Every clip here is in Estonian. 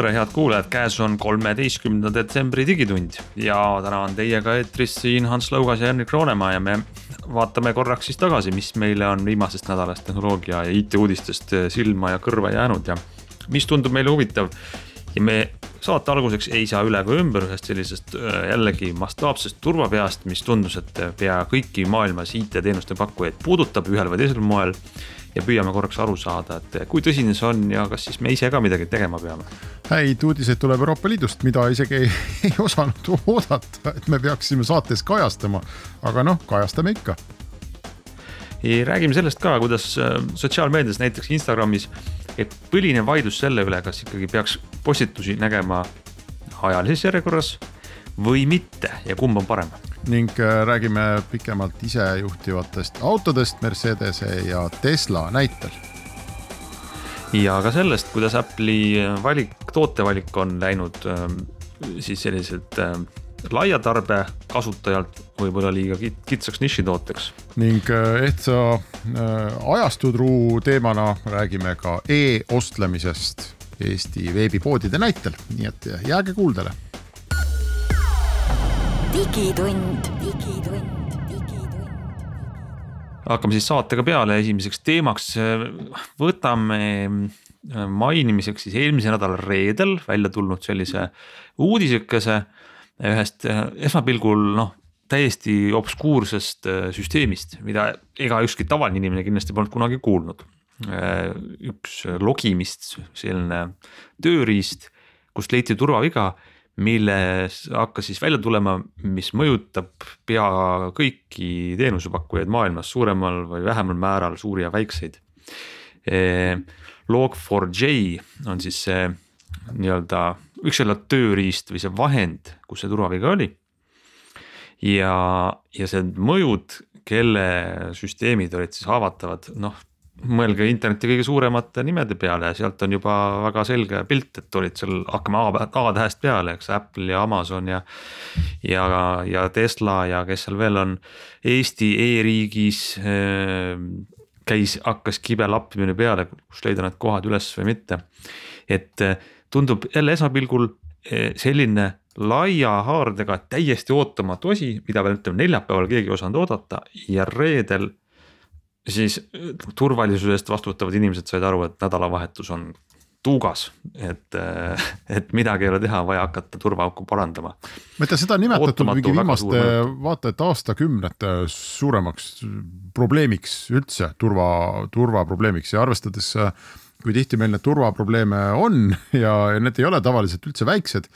tere, head kuulajad, käes on kolmeteistkümnenda detsembri Digitund ja täna on teiega eetris siin Hans Lõugas ja Henrik Roonemaa ja me vaatame korraks siis tagasi, mis meile on viimasest nädalast tehnoloogia ja IT-uudistest silma ja kõrva jäänud ja mis tundub meile huvitav. ja me saate alguseks ei saa üle ega ümber ühest sellisest äh, jällegi mastaapsest turvapeast, mis tundus, et pea kõiki maailmas IT-teenuste pakkujaid puudutab ühel või teisel moel ja püüame korraks aru saada, et kui tõsine see on ja kas siis me ise ka midagi tegema peame. häid uudiseid tuleb Euroopa Liidust, mida isegi ei, ei osanud oodata, et me peaksime saates kajastama, aga noh, kajastame ikka. räägime sellest ka, kuidas äh, sotsiaalmeedias, näiteks Instagramis, et põline vaidlus selle üle, kas ikkagi peaks postitusi nägema ajalises järjekorras või mitte ja kumb on parem ning äh, räägime pikemalt isejuhtivatest autodest Mercedese ja Tesla näitel. ja ka sellest, kuidas Apple'i valik, tootevalik on läinud ähm, siis selliselt ähm, laia tarbe kasutajalt võib-olla liiga kitsaks nišitooteks. ning äh, ehtsa äh, ajastudruu teemana räägime ka e-ostlemisest Eesti veebipoodide näitel, nii et jääge kuuldele digitund, digitund, digitund. hakkame siis saatega peale, esimeseks teemaks äh, võtame äh, mainimiseks siis eelmise nädala reedel välja tulnud sellise uudisekese ühest äh, esmapilgul noh, täiesti obskuursest süsteemist, mida ega ükski tavaline inimene kindlasti polnud kunagi kuulnud. üks logimist, selline tööriist, kust leiti turvaviga milles hakkas siis välja tulema, mis mõjutab pea kõiki teenusepakkujaid maailmas suuremal või vähemal määral, suuri ja väikseid. Log4j on siis see nii-öelda, võiks öelda tööriist või see vahend, kus see turvaviga oli. ja, ja see mõjud, kelle süsteemid olid siis haavatavad, noh mõelge interneti kõige suuremate nimede peale ja sealt on juba väga selge pilt, et olid seal, hakkame A, A-tähest peale, eks Apple ja Amazon ja. ja, ja Tesla ja kes seal veel on, Eesti e-riigis äh, käis, hakkas kibe lappimine peale, kus leida need kohad üles või mitte. et äh, tundub jälle esmapilgul äh, selline laia haardega täiesti ootamatu asi, mida veel ütleme neljapäeval keegi ei osanud oodata ja reedel siis äh, turvalisuse eest vastutavad inimesed said aru, et nädalavahetus on tuugas, et, äh, et midagi ei ole teha, vaja hakata turvaauku parandama. ma tea, seda on nimetatud mingi viimaste vaata et aastakümnete suuremaks probleemiks üldse turva, turvaprobleemiks ja arvestades, kui tihti meil neid turvaprobleeme on ja, ja need ei ole tavaliselt üldse väiksed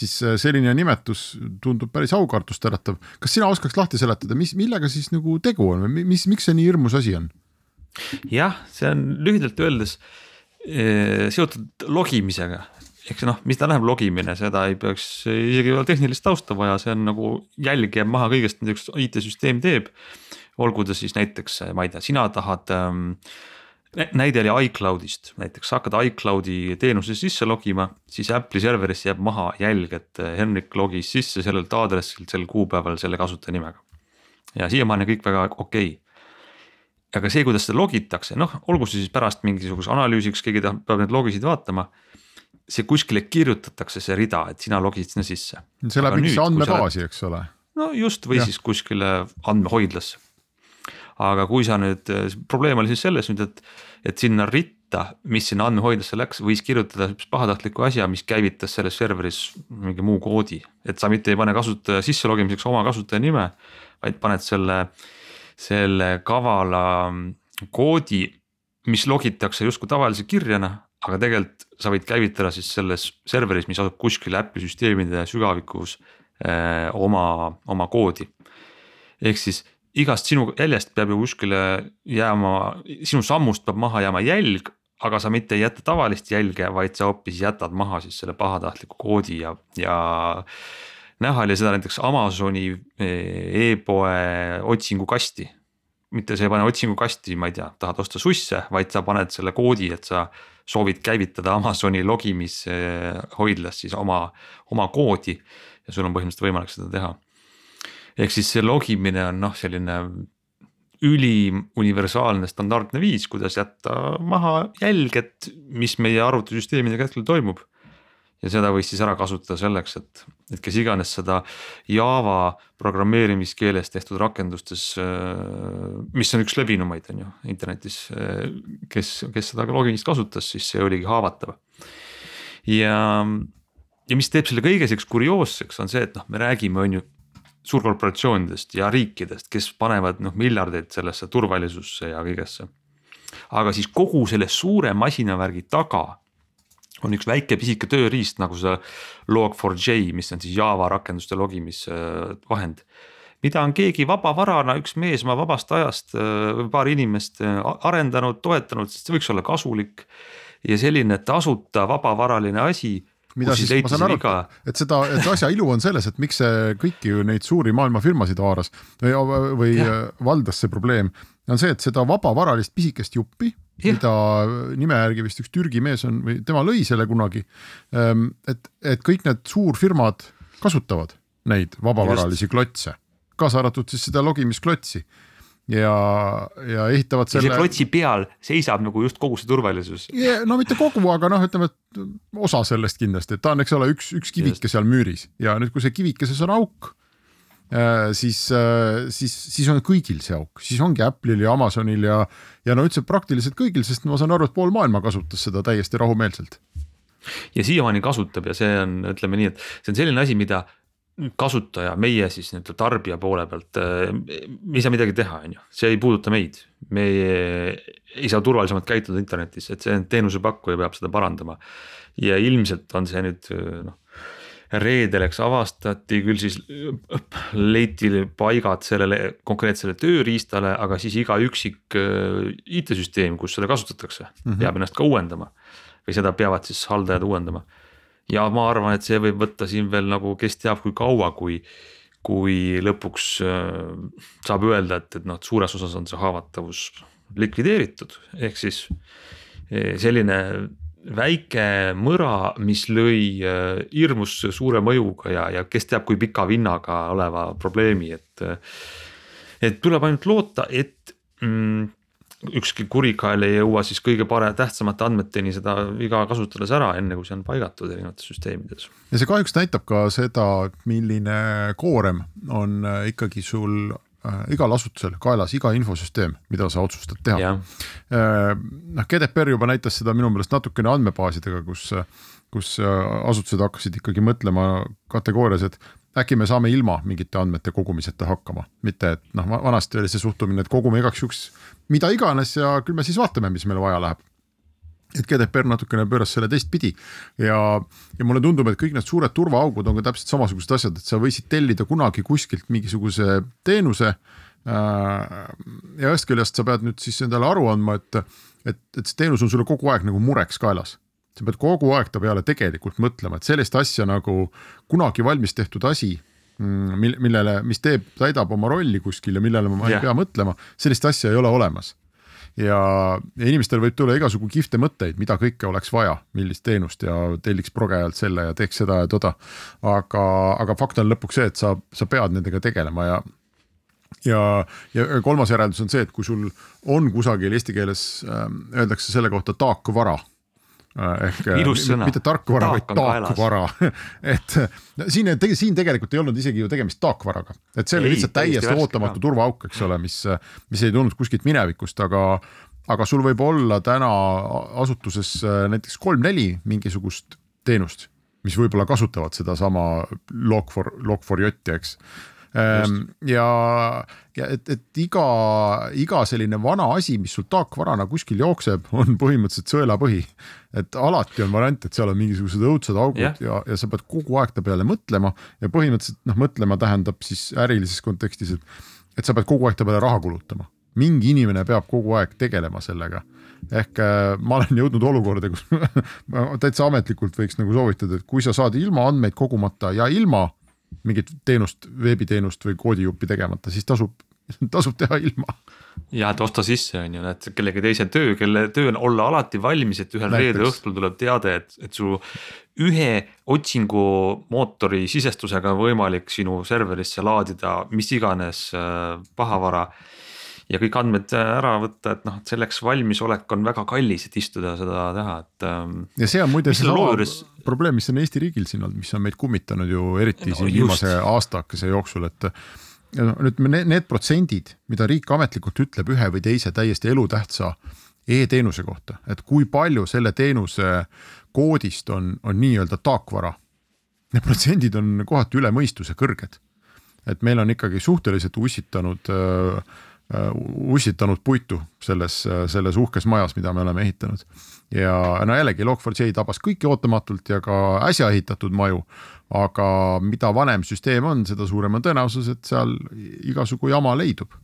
siis äh, selline nimetus tundub päris aukartust äratav. kas sina oskaks lahti seletada, mis, millega siis nagu tegu on või mis, miks see nii hirmus asi on? jah, see on lühidalt öeldes eh, seotud logimisega ehk see noh, mis tähendab logimine, seda ei peaks isegi tehnilist tausta vaja, see on nagu jälg jääb maha kõigest, mida üks IT-süsteem teeb. olgu ta siis näiteks, ma ei tea, sina tahad ähm, näide oli iCloudist, näiteks sa hakkad iCloudi teenuse sisse logima, siis Apple'i serverisse jääb maha jälg, et eh, Henrik logis sisse sellelt aadressilt sel kuupäeval selle kasutajanimega. ja siiamaani kõik väga okei okay. aga see, kuidas seda logitakse, noh, olgu see siis pärast mingisuguse analüüsiks, keegi tahab, peab need logisid vaatama. see kuskile kirjutatakse see rida, et sina logisid sinna sisse. see läheb mingisse andmebaasi, eks ole. no just, või ja. siis kuskile andmehoidlasse aga kui sa nüüd, probleem oli siis selles nüüd, et, et sinna ritta, mis sinna andmehoidlasse läks, võis kirjutada pahatahtliku asja, mis käivitas selles serveris mingi muu koodi. et sa mitte ei pane kasutaja sisse logimiseks oma kasutaja nime, vaid paned selle, selle kavala koodi, mis logitakse justkui tavalise kirjana, aga tegelikult sa võid käivitada siis selles serveris, mis asub kuskil äpi süsteemide sügavikus eh, oma, oma koodi. ehk siis igast sinu jäljest peab ju kuskile jääma, sinu sammust peab maha jääma jälg, aga sa mitte ei jäta tavalist jälge, vaid sa hoopis jätad maha siis selle pahatahtliku koodi ja, ja näha oli seda näiteks Amazoni eh, e-poe otsingukasti. mitte sa ei pane otsingukasti, ma ei tea, tahad osta susse, vaid sa paned selle koodi, et sa soovid käivitada Amazoni logimishoidlas siis oma, oma koodi. ja sul on põhimõtteliselt võimalik seda teha. Ehk siis see logimine on noh, selline ülim universaalne standardne viis, kuidas jätta maha jälg, et mis meie arvutisüsteemidega hetkel toimub ja seda võis siis ära kasutada selleks, et, et kes iganes seda Java programmeerimiskeeles tehtud rakendustes, mis on üks levinumaid, on ju internetis, kes, kes seda logimist kasutas, siis see oligi haavatav. ja, ja mis teeb selle kõige selliseks kurioosseks, on see, et noh, me räägime, on ju suurkorporatsioonidest ja riikidest, kes panevad noh miljardeid sellesse turvalisusse ja kõigesse. aga siis kogu selle suure masinavärgi taga on üks väike pisike tööriist nagu see Log4j, mis on siis Java rakenduste logimisvahend. mida on keegi vabavarana, üks mees oma vabast ajast või paar inimest arendanud, toetanud, sest see võiks olla kasulik. ja selline tasuta vabavaraline asi mida siis, ma saan aru, et seda, et asja ilu on selles, et miks see kõiki neid suuri maailmafirmasid haaras või, või ja. valdas see probleem, on see, et seda vabavaralist pisikest juppi mida nime järgi vist üks Türgi mees on või tema lõi selle kunagi. Ehm, et, et kõik need suurfirmad kasutavad neid vabavaralisi klotse, kaasa arvatud siis seda logimisklotsi ja, ja ehitavad selle. ja klotsi peal seisab nagu just kogu see turvalisus yeah,. no mitte kogu, aga noh, ütleme, et osa sellest kindlasti, et ta on, eks ole, üks, üks kivike seal müüris ja nüüd, kui see kivikeses on auk Äh, siis, äh, siis, siis on kõigil see auk, siis ongi Apple'il ja Amazonil ja, ja no üldse praktiliselt kõigil, sest ma saan aru, et pool maailma kasutas seda täiesti rahumeelselt. ja siiamaani kasutab ja see on, ütleme nii, et see on selline asi, mida kasutaja, meie siis nii-öelda tarbija poole pealt, äh, me ei saa midagi teha, on ju, see ei puuduta meid. me ei saa turvalisemalt käituda internetis, et see teenusepakkuja peab seda parandama. ja ilmselt on see nüüd noh reedel, eks avastati küll siis, leiti paigad sellele konkreetsele tööriistale, aga siis iga üksik IT-süsteem, kus seda kasutatakse mm, -hmm. peab ennast ka uuendama. või seda peavad siis haldajad uuendama. Ja ma arvan, et see võib võtta siin veel nagu, kes teab, kui kaua, kui, kui lõpuks äh, saab öelda, et, et noh, et suures osas on see haavatavus likvideeritud, ehk siis eh, selline väike mõra, mis lõi äh, hirmus suure mõjuga ja, ja kes teab, kui pika vinnaga oleva probleemi, et. et tuleb ainult loota, et mm, ükski kurikael ei jõua siis kõige parem, tähtsamate andmeteni seda viga kasutades ära, enne kui see on paigatud erinevates süsteemides. ja see kahjuks näitab ka seda, milline koorem on äh, ikkagi sul äh, igal asutusel kaelas iga infosüsteem, mida sa otsustad teha. Äh, noh, GDPR juba näitas seda minu meelest natukene andmebaasidega, kus, kus asutused hakkasid ikkagi mõtlema kategoorias, et äkki me saame ilma mingite andmete kogumiseta hakkama, mitte et noh, vanasti oli see suhtumine, et kogume igaks juhuks mida iganes ja küll me siis vaatame, mis meil vaja läheb et GDPR natukene pööras selle teistpidi ja, ja mulle tundub, et kõik need suured turvaaugud on ka täpselt samasugused asjad, et sa võisid tellida kunagi kuskilt mingisuguse teenuse äh,. ja ühest küljest sa pead nüüd siis endale aru andma, et, et, et see teenus on sulle kogu aeg nagu mureks kaelas sa pead kogu aeg ta peale tegelikult mõtlema, et sellist asja nagu kunagi valmis tehtud asi mm, millele, mis teeb, täidab oma rolli kuskil ja millele ma yeah. ei pea mõtlema, sellist asja ei ole olemas ja, ja inimestel võib tulla igasugu kihvte mõtteid, mida kõike oleks vaja, millist teenust ja telliks progejalt selle ja teeks seda ja toda. aga, aga fakt on lõpuks see, et sa, sa pead nendega tegelema ja ja, ja kolmas järeldus on see, et kui sul on kusagil eesti keeles äh, öeldakse selle kohta taakvara ehk äh, ilus sõna. mitte tarkvara, vaid taakvara. Et siin, siin tegelikult ei olnud isegi ju tegemist taakvaraga, et see oli lihtsalt täiesti ootamatu turvaauk, eks ole, mis, mis ei tulnud kuskilt minevikust, aga aga sul võib olla täna asutuses äh, näiteks kolm-neli mingisugust teenust, mis võib-olla kasutavad sedasama Log4, Log4j-i, eks ja, ja et, et iga, iga selline vana asi, mis sul taakvarana kuskil jookseb, on põhimõtteliselt sõelapõhi. et alati on variant, et seal on mingisugused õudsed augud yeah. ja, ja sa pead kogu aeg ta peale mõtlema ja põhimõtteliselt noh, mõtlema tähendab siis ärilises kontekstis, et, et sa pead kogu aeg ta peale raha kulutama mingi inimene peab kogu aeg tegelema sellega ehk äh, ma olen jõudnud olukorda, kus ma täitsa ametlikult võiks nagu soovitada, et kui sa saad ilma andmeid kogumata ja ilma mingit teenust, veebiteenust või koodijuppi tegemata, siis tasub, tasub teha ilma. ja et osta sisse on ju, et kellegi teise töö, kelle töö on olla alati valmis, et ühel reede õhtul tuleb teade, et, et su ühe otsingumootori sisestusega on võimalik sinu serverisse laadida mis iganes äh, pahavara ja kõik andmed ära võtta, et noh, et selleks valmisolek on väga kallis, et istuda seda teha, et. Ähm, ja see on muide seesama juures... probleem, mis on Eesti riigil siin olnud, mis on meid kummitanud ju eriti no, siin viimase aastakese jooksul, et no nüüd need, need protsendid, mida riik ametlikult ütleb ühe või teise täiesti elutähtsa e-teenuse kohta, et kui palju selle teenuse koodist on, on nii-öelda taakvara. Need protsendid on kohati üle mõistuse kõrged. et meil on ikkagi suhteliselt ussitanud Äh, ussitanud puitu selles, äh, selles uhkes majas, mida me oleme ehitanud. ja no jällegi Log4j tabas kõiki ootamatult ja ka äsja ehitatud maju. aga mida vanem süsteem on, seda suurem on tõenäosus, et seal igasugu jama leidub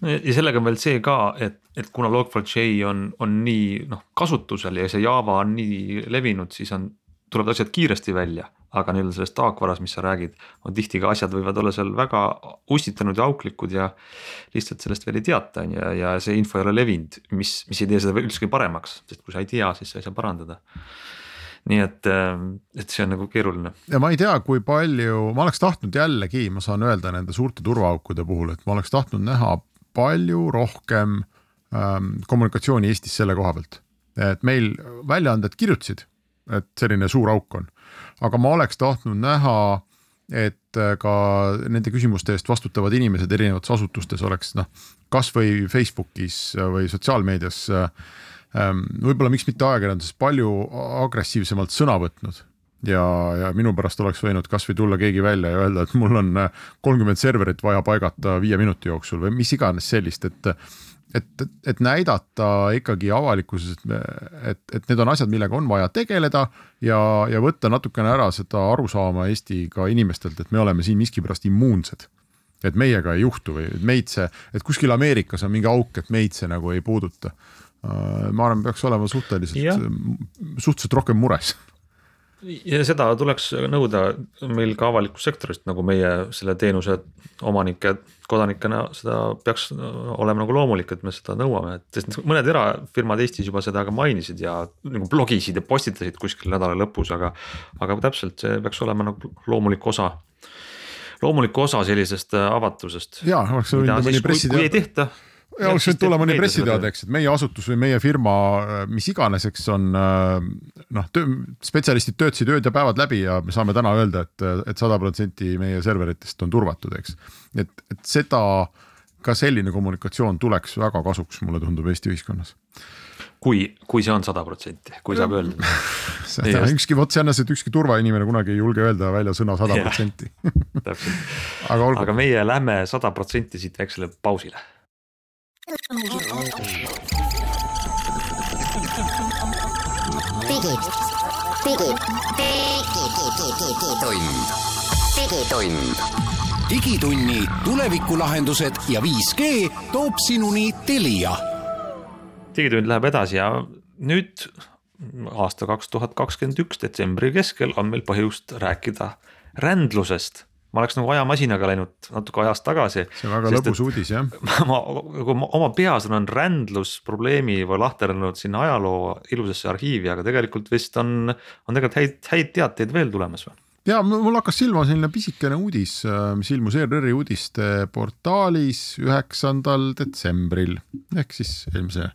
no ja sellega on veel see ka, et, et kuna Log4j on, on nii noh kasutusel ja see Java on nii levinud, siis on, tulevad asjad kiiresti välja aga nii-öelda selles taakvaras, mis sa räägid, on tihti ka asjad võivad olla seal väga ussitanud ja auklikud ja lihtsalt sellest veel ei teata, on ju, ja, see info ei ole levinud, mis, mis ei tee seda üldsegi paremaks, sest kui sa ei tea, siis sa ei saa parandada nii et, et see on nagu keeruline. ja ma ei tea, kui palju, ma oleks tahtnud jällegi, ma saan öelda nende suurte turvaaukude puhul, et ma oleks tahtnud näha palju rohkem ähm, kommunikatsiooni Eestis selle koha pealt. et meil väljaanded kirjutasid, et selline suur auk on aga ma oleks tahtnud näha, et äh, ka nende küsimuste eest vastutavad inimesed erinevates asutustes oleks noh, kasvõi Facebookis või sotsiaalmeedias äh, ähm, võib-olla miks mitte ajakirjanduses palju agressiivsemalt sõna võtnud. Ja, ja minu pärast oleks võinud kasvõi tulla keegi välja ja öelda, et mul on äh, kolmkümmend serverit vaja paigata viie minuti jooksul või mis iganes sellist, et et, et näidata ikkagi avalikkuses, et, et need on asjad, millega on vaja tegeleda ja, ja võtta natukene ära seda arusaama Eesti ka inimestelt, et me oleme siin miskipärast immuunsed. et meiega ei juhtu või meid see, et kuskil Ameerikas on mingi auk, et meid see nagu ei puuduta. ma arvan, peaks olema suhteliselt, suhteliselt rohkem mures ja seda tuleks nõuda meil ka avalikust sektorist, nagu meie selle teenuse omanike, kodanikena seda peaks olema nagu loomulik, et me seda nõuame, et sest mõned erafirmad Eestis juba seda ka mainisid ja nagu blogisid ja postitasid kuskil nädala lõpus, aga. aga täpselt, see peaks olema nagu loomulik osa loomulik osa sellisest avatusest. ja oleks võinud mõni pressiteade. kui ei tehta ja oleks võinud tulla mõni pressiteade, eks, et meie asutus või meie firma, mis iganes, eks on noh, spetsialistid töötasid ööd ja päevad läbi ja me saame täna öelda et, et, et sada protsenti meie serveritest on turvatud, eks. et, et seda, ka selline kommunikatsioon tuleks väga kasuks, mulle tundub Eesti ühiskonnas. Kui, kui see on sada protsenti, kui saab öelda. Seda ükski, vot see on see, et ükski turvainimene kunagi ei julge öelda välja sõna sada protsenti. aga, aga meie lähme sada protsenti siit väiksele pausile digitund. digitund. digitunni tulevikulahendused ja 5G toob sinuni Telia. digitund läheb edasi ja nüüd aasta kaks tuhat kakskümmend üks detsembri keskel on meil põhjust rääkida rändlusest ma oleks nagu ajamasinaga läinud natuke ajas tagasi. see on väga lõbus uudis jah. ma, ma oma peas olen rändlusprobleemi või lahterdanud sinna ajaloo ilusasse arhiivi, aga tegelikult vist on, on tegelikult häid, häid teateid veel tulemas või? ja mul hakkas silma selline pisikene uudis, mis ilmus ERR-i uudiste portaalis üheksandal detsembril ehk siis eelmise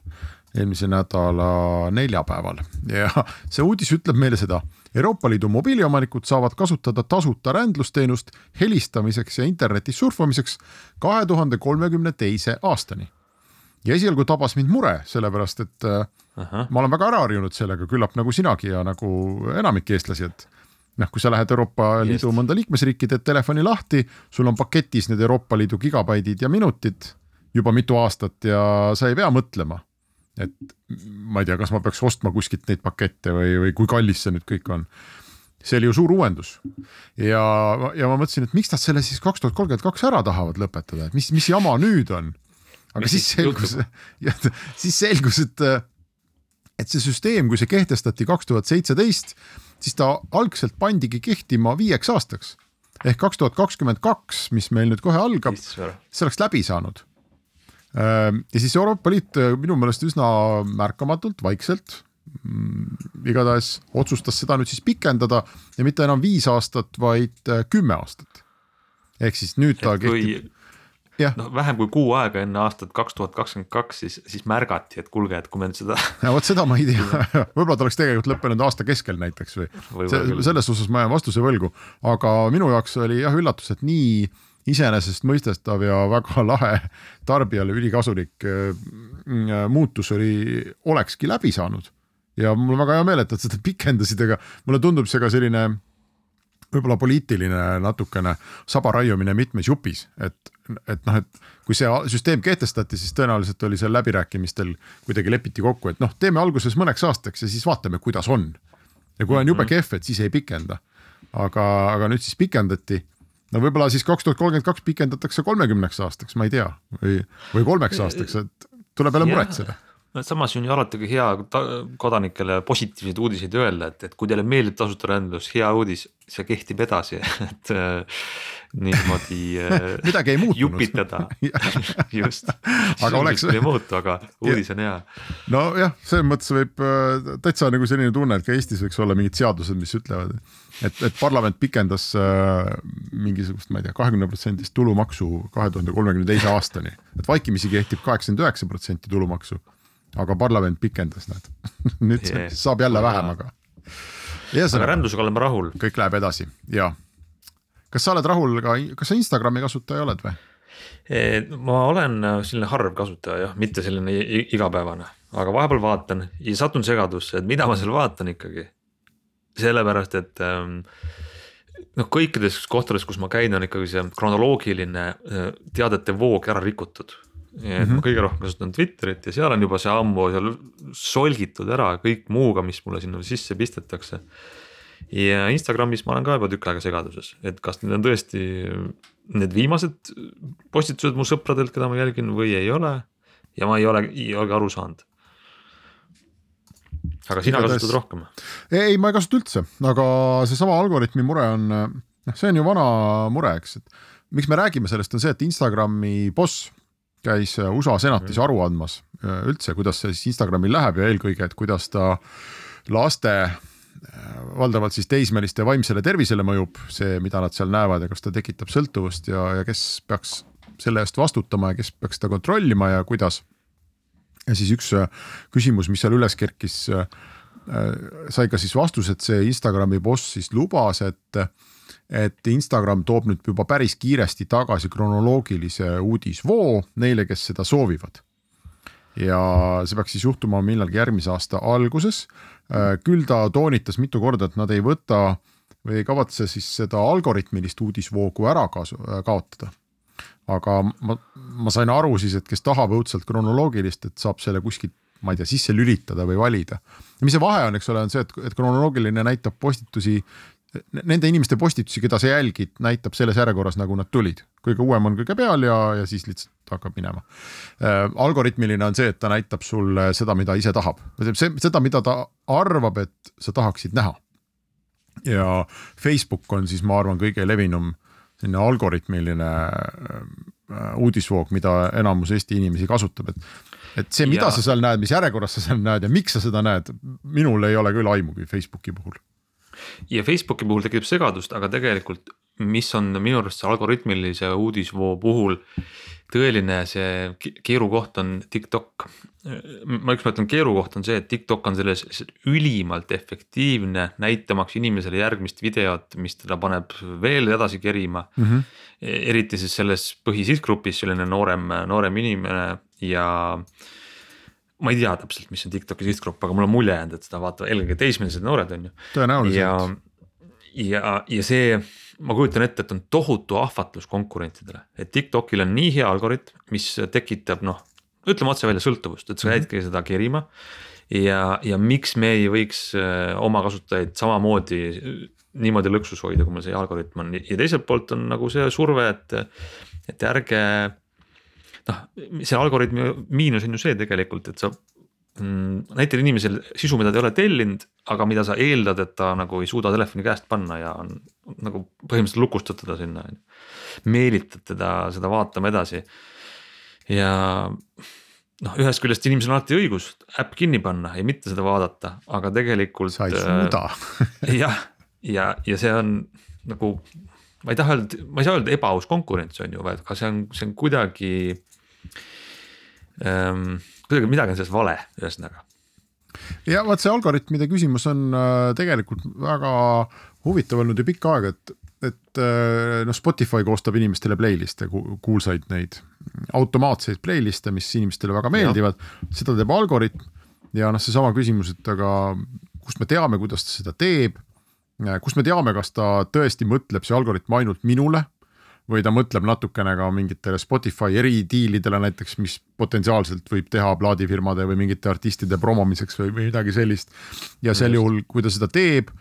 eelmise nädala neljapäeval ja see uudis ütleb meile seda. Euroopa Liidu mobiiliomanikud saavad kasutada tasuta rändlusteenust helistamiseks ja internetis surfamiseks kahe tuhande kolmekümne teise aastani. ja esialgu tabas mind mure, sellepärast et äh, -huh. ma olen väga ära harjunud sellega, küllap nagu sinagi ja nagu enamik eestlasi, et noh, kui sa lähed Euroopa Liidu Just. mõnda liikmesriiki, teed telefoni lahti, sul on paketis need Euroopa Liidu gigabaidid ja minutid juba mitu aastat ja sa ei pea mõtlema et ma ei tea, kas ma peaks ostma kuskilt neid pakette või, või kui kallis see nüüd kõik on. see oli ju suur uuendus. ja, ja ma mõtlesin, et miks nad selle siis kaks tuhat kolmkümmend kaks ära tahavad lõpetada, et mis, mis jama nüüd on? aga Mis siis selgus, siis selgus, et, et see süsteem, kui see kehtestati kaks tuhat seitseteist, siis ta algselt pandigi kehtima viieks aastaks. ehk kaks tuhat kakskümmend kaks, mis meil nüüd kohe algab, see oleks läbi saanud. Ehm, ja siis Euroopa Liit minu meelest üsna märkamatult, vaikselt mm, igatahes otsustas seda nüüd siis pikendada ja mitte enam viis aastat, vaid kümme aastat. ehk siis nüüd ta kehtib noh, vähem kui kuu aega enne aastat kaks tuhat kakskümmend kaks, siis, siis märgati, et kuulge, et kui me nüüd seda. ja vot seda ma ei tea võib-olla ta oleks tegelikult lõppenud aasta keskel näiteks või, või see, selles osas ma jään vastuse võlgu, aga minu jaoks oli jah üllatus, et nii iseenesestmõistetav ja väga lahe tarbijale ülikasulik äh, muutus oli, olekski läbi saanud. ja mul on väga hea meel, et nad seda pikendasid, aga mulle tundub see ka selline võib-olla poliitiline natukene saba raiumine mitmes jupis, et, et noh, et kui see süsteem kehtestati, siis tõenäoliselt oli seal läbirääkimistel kuidagi lepiti kokku, et noh, teeme alguses mõneks aastaks ja siis vaatame, kuidas on. ja kui on jube mhm. kehv, et siis ei pikenda. aga, aga nüüd siis pikendati no võib-olla siis kaks tuhat kolmkümmend kaks pikendatakse kolmekümneks aastaks, ma ei tea, või, või kolmeks aastaks, et tuleb jälle muretseda. No samas on ju alati ka hea kodanikele positiivseid uudiseid öelda, et, et kui teile meeldib tasuta rändlus, hea uudis, see kehtib edasi et äh, niimoodi äh, midagi ei muutunud. jupitada just, oleks... ei muutu, aga uudis on hea. nojah, selles mõttes võib äh, täitsa nagu selline tunne, et ka Eestis võiks olla mingid seadused, mis ütlevad, et, et parlament pikendas äh, mingisugust, ma ei tea, kahekümne protsendist tulumaksu kahe tuhande kolmekümne teise aastani, et vaikimisi kehtib kaheksakümmend üheksa protsenti tulumaksu aga parlament pikendas nad nüüd yeah. saab jälle vähem, aga. Aga rändusega oleme rahul. kõik läheb edasi ja. kas sa oled rahul ka, kas sa Instagrami kasutaja oled või? ma olen selline harv kasutaja jah, mitte selline igapäevane, aga vahepeal vaatan ja satun segadusse, et mida ma seal vaatan ikkagi. sellepärast, et ähm, noh, kõikides kohtades, kus ma käin, on ikkagi see kronoloogiline äh, teadete voog ära rikutud nii et mm -hmm. ma kõige rohkem kasutan Twitterit ja seal on juba see ammu seal solgitud ära kõik muuga, mis mulle sinna sisse pistetakse. ja Instagramis ma olen ka juba tükk aega segaduses, et kas need on tõesti need viimased postitused mu sõpradelt, keda ma jälgin või ei ole. ja ma ei ole, ei olegi aru saanud. aga sina Igatahes... kasutad rohkem? ei, ma ei kasuta üldse, aga seesama algoritmi mure on, noh, see on ju vana mure, eks, et miks me räägime sellest, on see, et Instagrami boss käis äh, USA senatis mhm. aru andmas äh, üldse, kuidas see siis Instagramil läheb ja eelkõige, et kuidas ta laste äh, valdavalt siis teismeliste vaimsele tervisele mõjub, see, mida nad seal näevad ja kas ta tekitab sõltuvust ja, ja kes peaks selle eest vastutama ja kes peaks seda kontrollima ja kuidas. ja siis üks küsimus, mis seal üles kerkis, sai ka siis vastus, et see Instagrami boss siis lubas, et et Instagram toob nüüd juba päris kiiresti tagasi kronoloogilise uudisvoo neile, kes seda soovivad. ja see peaks siis juhtuma millalgi järgmise aasta alguses. Äh, küll ta toonitas mitu korda, et nad ei võta või ei kavatse siis seda algoritmilist uudisvoogu ära kaotada. aga ma, ma sain aru siis, et kes tahab õudselt kronoloogilist, et saab selle kuskilt ma ei tea, sisse lülitada või valida. mis see vahe on, eks ole, on see, et, et kronoloogiline näitab postitusi nende inimeste postitusi, keda sa jälgid, näitab selles järjekorras, nagu nad tulid. kõige uuem on kõige peal ja, ja siis lihtsalt hakkab minema äh,. algoritmiline on see, et ta näitab sulle seda, mida ise tahab, seda, mida ta arvab, et sa tahaksid näha. ja Facebook on siis, ma arvan, kõige levinum selline algoritmiline äh, uudisvoog, mida enamus Eesti inimesi kasutab, et et see, mida ja. sa seal näed, mis järjekorras sa seal näed ja miks sa seda näed, minul ei ole küll aimugi Facebooki puhul ja Facebooki puhul tekib segadust, aga tegelikult, mis on minu arust see algoritmilise uudisvoo puhul tõeline see keerukoht on TikTok. ma üks mõtlen keerukoht on see, et TikTok on selles ülimalt efektiivne näitamaks inimesele järgmist videot, mis teda paneb veel edasi kerima mm. -hmm. eriti siis selles põhisihtgrupis selline noorem, noorem inimene ja ma ei tea täpselt, mis on Tiktoki sihtgrupp, aga mul on mulje jäänud, et seda vaatavad eelkõige teismelised noored on ju. tõenäoliselt. ja, ja, ja see, ma kujutan ette, et on tohutu ahvatlus konkurentidele, et Tiktokil on nii hea algoritm, mis tekitab noh, ütleme otse välja sõltuvust, et sa jäädki mm -hmm. seda kerima. ja, ja miks me ei võiks äh, oma kasutajaid samamoodi niimoodi lõksus hoida, kui meil see algoritm on ja teiselt poolt on nagu see surve, et, et ärge noh, see algoritmi miinus on ju see tegelikult, et sa mm, näitab inimesele sisu, mida ta ei ole tellinud, aga mida sa eeldad, et ta nagu ei suuda telefoni käest panna ja on nagu põhimõtteliselt lukustad teda sinna on ju. meelitad teda seda vaatama edasi. ja noh, ühest küljest inimesel on alati õigus äpp kinni panna ja mitte seda vaadata, aga tegelikult. sa ei suuda jah, ja, ja see on nagu, ma ei taha öelda, ma ei saa öelda ebaaus konkurents on ju, aga see on, see on kuidagi. Kuidagi midagi on selles vale, ühesõnaga. ja vot see algoritmide küsimus on äh, tegelikult väga huvitav olnud ju pikka aega, et et äh, noh, Spotify koostab inimestele playlist'e, kuulsaid neid automaatseid playlist'e, mis inimestele väga meeldivad, seda teeb algoritm. ja noh, seesama küsimus, et aga kust me teame, kuidas ta seda teeb. kust me teame, kas ta tõesti mõtleb, see algoritm ainult minule või ta mõtleb natukene ka mingitele Spotify eridiilidele näiteks, mis potentsiaalselt võib teha plaadifirmade või mingite artistide promomiseks või, või midagi sellist. ja sel juhul, kui ta seda teeb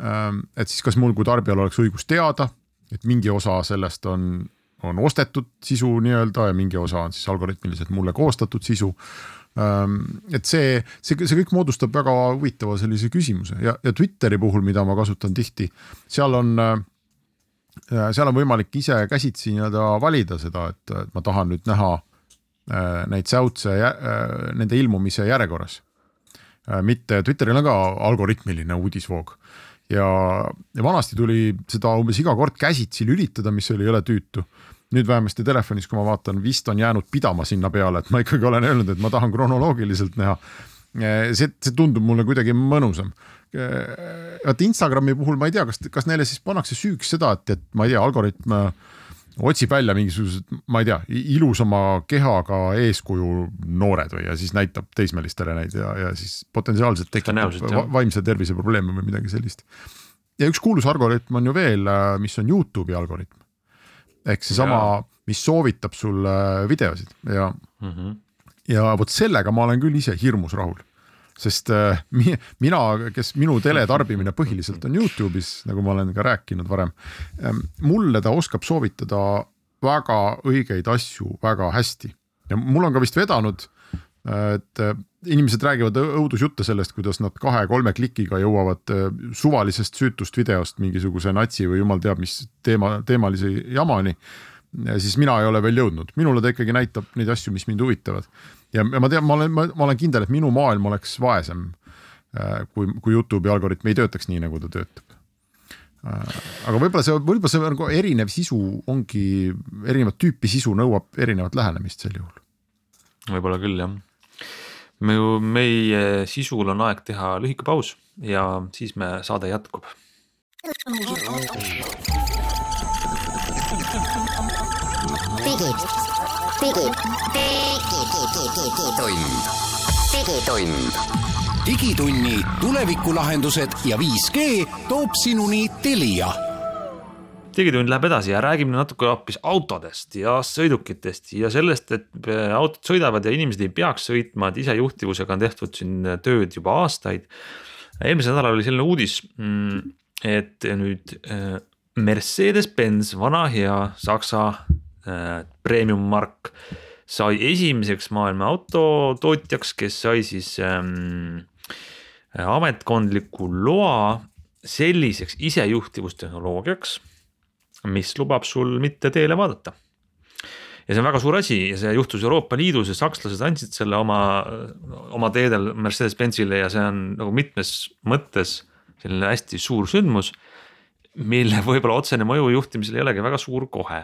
Ähm, et siis kas mul kui tarbijal oleks õigus teada, et mingi osa sellest on, on ostetud sisu nii-öelda ja mingi osa on siis algoritmiliselt mulle koostatud sisu. Ähm, et see, see, see kõik moodustab väga huvitava sellise küsimuse ja, ja Twitteri puhul, mida ma kasutan tihti, seal on äh, seal on võimalik ise käsitsi nii-öelda valida seda, et ma tahan nüüd näha äh, neid säutse, äh, nende ilmumise järjekorras. mitte, Twitteril on ka algoritmiline uudisvoog ja, ja vanasti tuli seda umbes iga kord käsitsi lülitada, mis oli jõle tüütu. nüüd vähemasti telefonis, kui ma vaatan, vist on jäänud pidama sinna peale, et ma ikkagi olen öelnud, et ma tahan kronoloogiliselt näha. see, see tundub mulle kuidagi mõnusam. Vaat Instagrami puhul ma ei tea, kas, kas neile siis pannakse süüks seda, et, et ma ei tea, algoritm otsib välja mingisugused, ma ei tea, ilusama kehaga eeskuju noored või, ja siis näitab teismelistele neid ja, ja siis potentsiaalselt tekib vaimse tervise probleeme või midagi sellist. ja üks kuulus algoritm on ju veel, äh, mis on Youtube'i algoritm. ehk seesama, mis soovitab sulle videosid ja mm, -hmm. ja vot sellega ma olen küll ise hirmus rahul sest äh, mina, kes minu teletarbimine põhiliselt on Youtube'is, nagu ma olen ka rääkinud varem. Ähm, mulle ta oskab soovitada väga õigeid asju väga hästi ja mul on ka vist vedanud, äh, et äh, inimesed räägivad õudusjutte sellest, kuidas nad kahe-kolme klikiga jõuavad suvalisest süütust videost mingisuguse natsi või jumal teab mis teema, teemalise jamani. Siis mina ei ole veel jõudnud, minule ta ikkagi näitab neid asju, mis mind huvitavad ja ma tean, ma olen, ma olen kindel, et minu maailm oleks vaesem. Äh, kui, kui Youtube'i algoritm ei töötaks nii, nagu ta töötab. Äh, aga võib-olla see, võib-olla see nagu erinev sisu ongi, erinevat tüüpi sisu nõuab erinevat lähenemist sel juhul. võib-olla küll jah. me ju, meie sisul on aeg teha lühike paus ja siis me, saade jätkub. digitund. digitund. digitunni tulevikulahendused ja 5G toob sinuni Telia digitund läheb edasi ja räägime natuke hoopis autodest ja sõidukitest ja sellest, et autod sõidavad ja inimesed ei peaks sõitma, et isejuhtivusega on tehtud siin tööd juba aastaid. eelmisel nädalal oli selline uudis, mm, et nüüd äh, Mercedes-Benz, vana hea saksa äh, premium mark sai esimeseks maailma autotootjaks, kes sai siis ähm, ametkondliku loa selliseks isejuhtivustehnoloogiaks, mis lubab sul mitte teele vaadata. ja see on väga suur asi ja see juhtus Euroopa Liidus ja sakslased andsid selle oma, oma teedel Mercedes-Benzile ja see on nagu mitmes mõttes selline hästi suur sündmus. mille võib-olla otsene mõju juhtimisel ei olegi väga suur kohe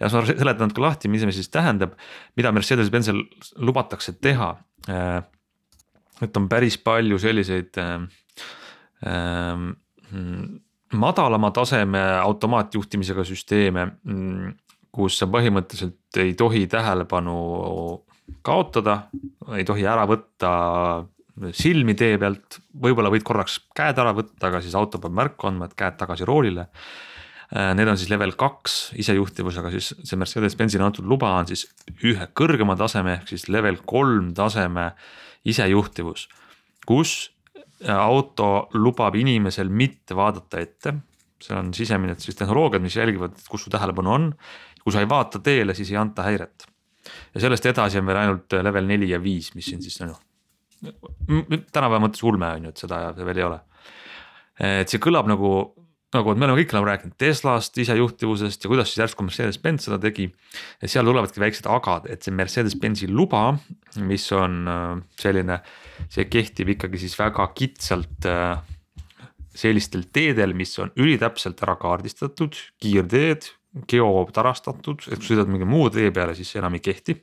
ja ma seletan natuke lahti, mis see siis tähendab, mida Mercedes-Benzil lubatakse teha. Äh, et on päris palju selliseid äh, äh, madalama taseme automaatjuhtimisega süsteeme, kus sa põhimõtteliselt ei tohi tähelepanu kaotada, ei tohi ära võtta silmi tee pealt, võib-olla võid korraks käed ära võtta, aga siis auto peab märku andma, et käed tagasi roolile need on siis level kaks isejuhtivusega, siis see Mercedes-Benzile antud luba on siis ühe kõrgema taseme ehk siis level kolm taseme isejuhtivus. kus äh, auto lubab inimesel mitte vaadata ette, see on sisemine siis tehnoloogiad, mis jälgivad, kus su tähelepanu on. kui sa ei vaata teele, siis ei anta häiret. ja sellest edasi on veel ainult level neli ja viis, mis on siis noh. tänapäeva mõttes ulme on ju, et seda veel ei ole. et see kõlab nagu, nagu, me oleme kõik oleme rääkinud Teslast, isejuhtivusest ja kuidas siis järsku Mercedes-Benz seda tegi. ja seal tulevadki väiksed agad, et see Mercedes-Benzi luba, mis on äh, selline, see kehtib ikkagi siis väga kitsalt äh, sellistel teedel, mis on ülitäpselt ära kaardistatud, kiirteed, geotarastatud, et kui sõidad mingi muu tee peale, siis see enam ei kehti.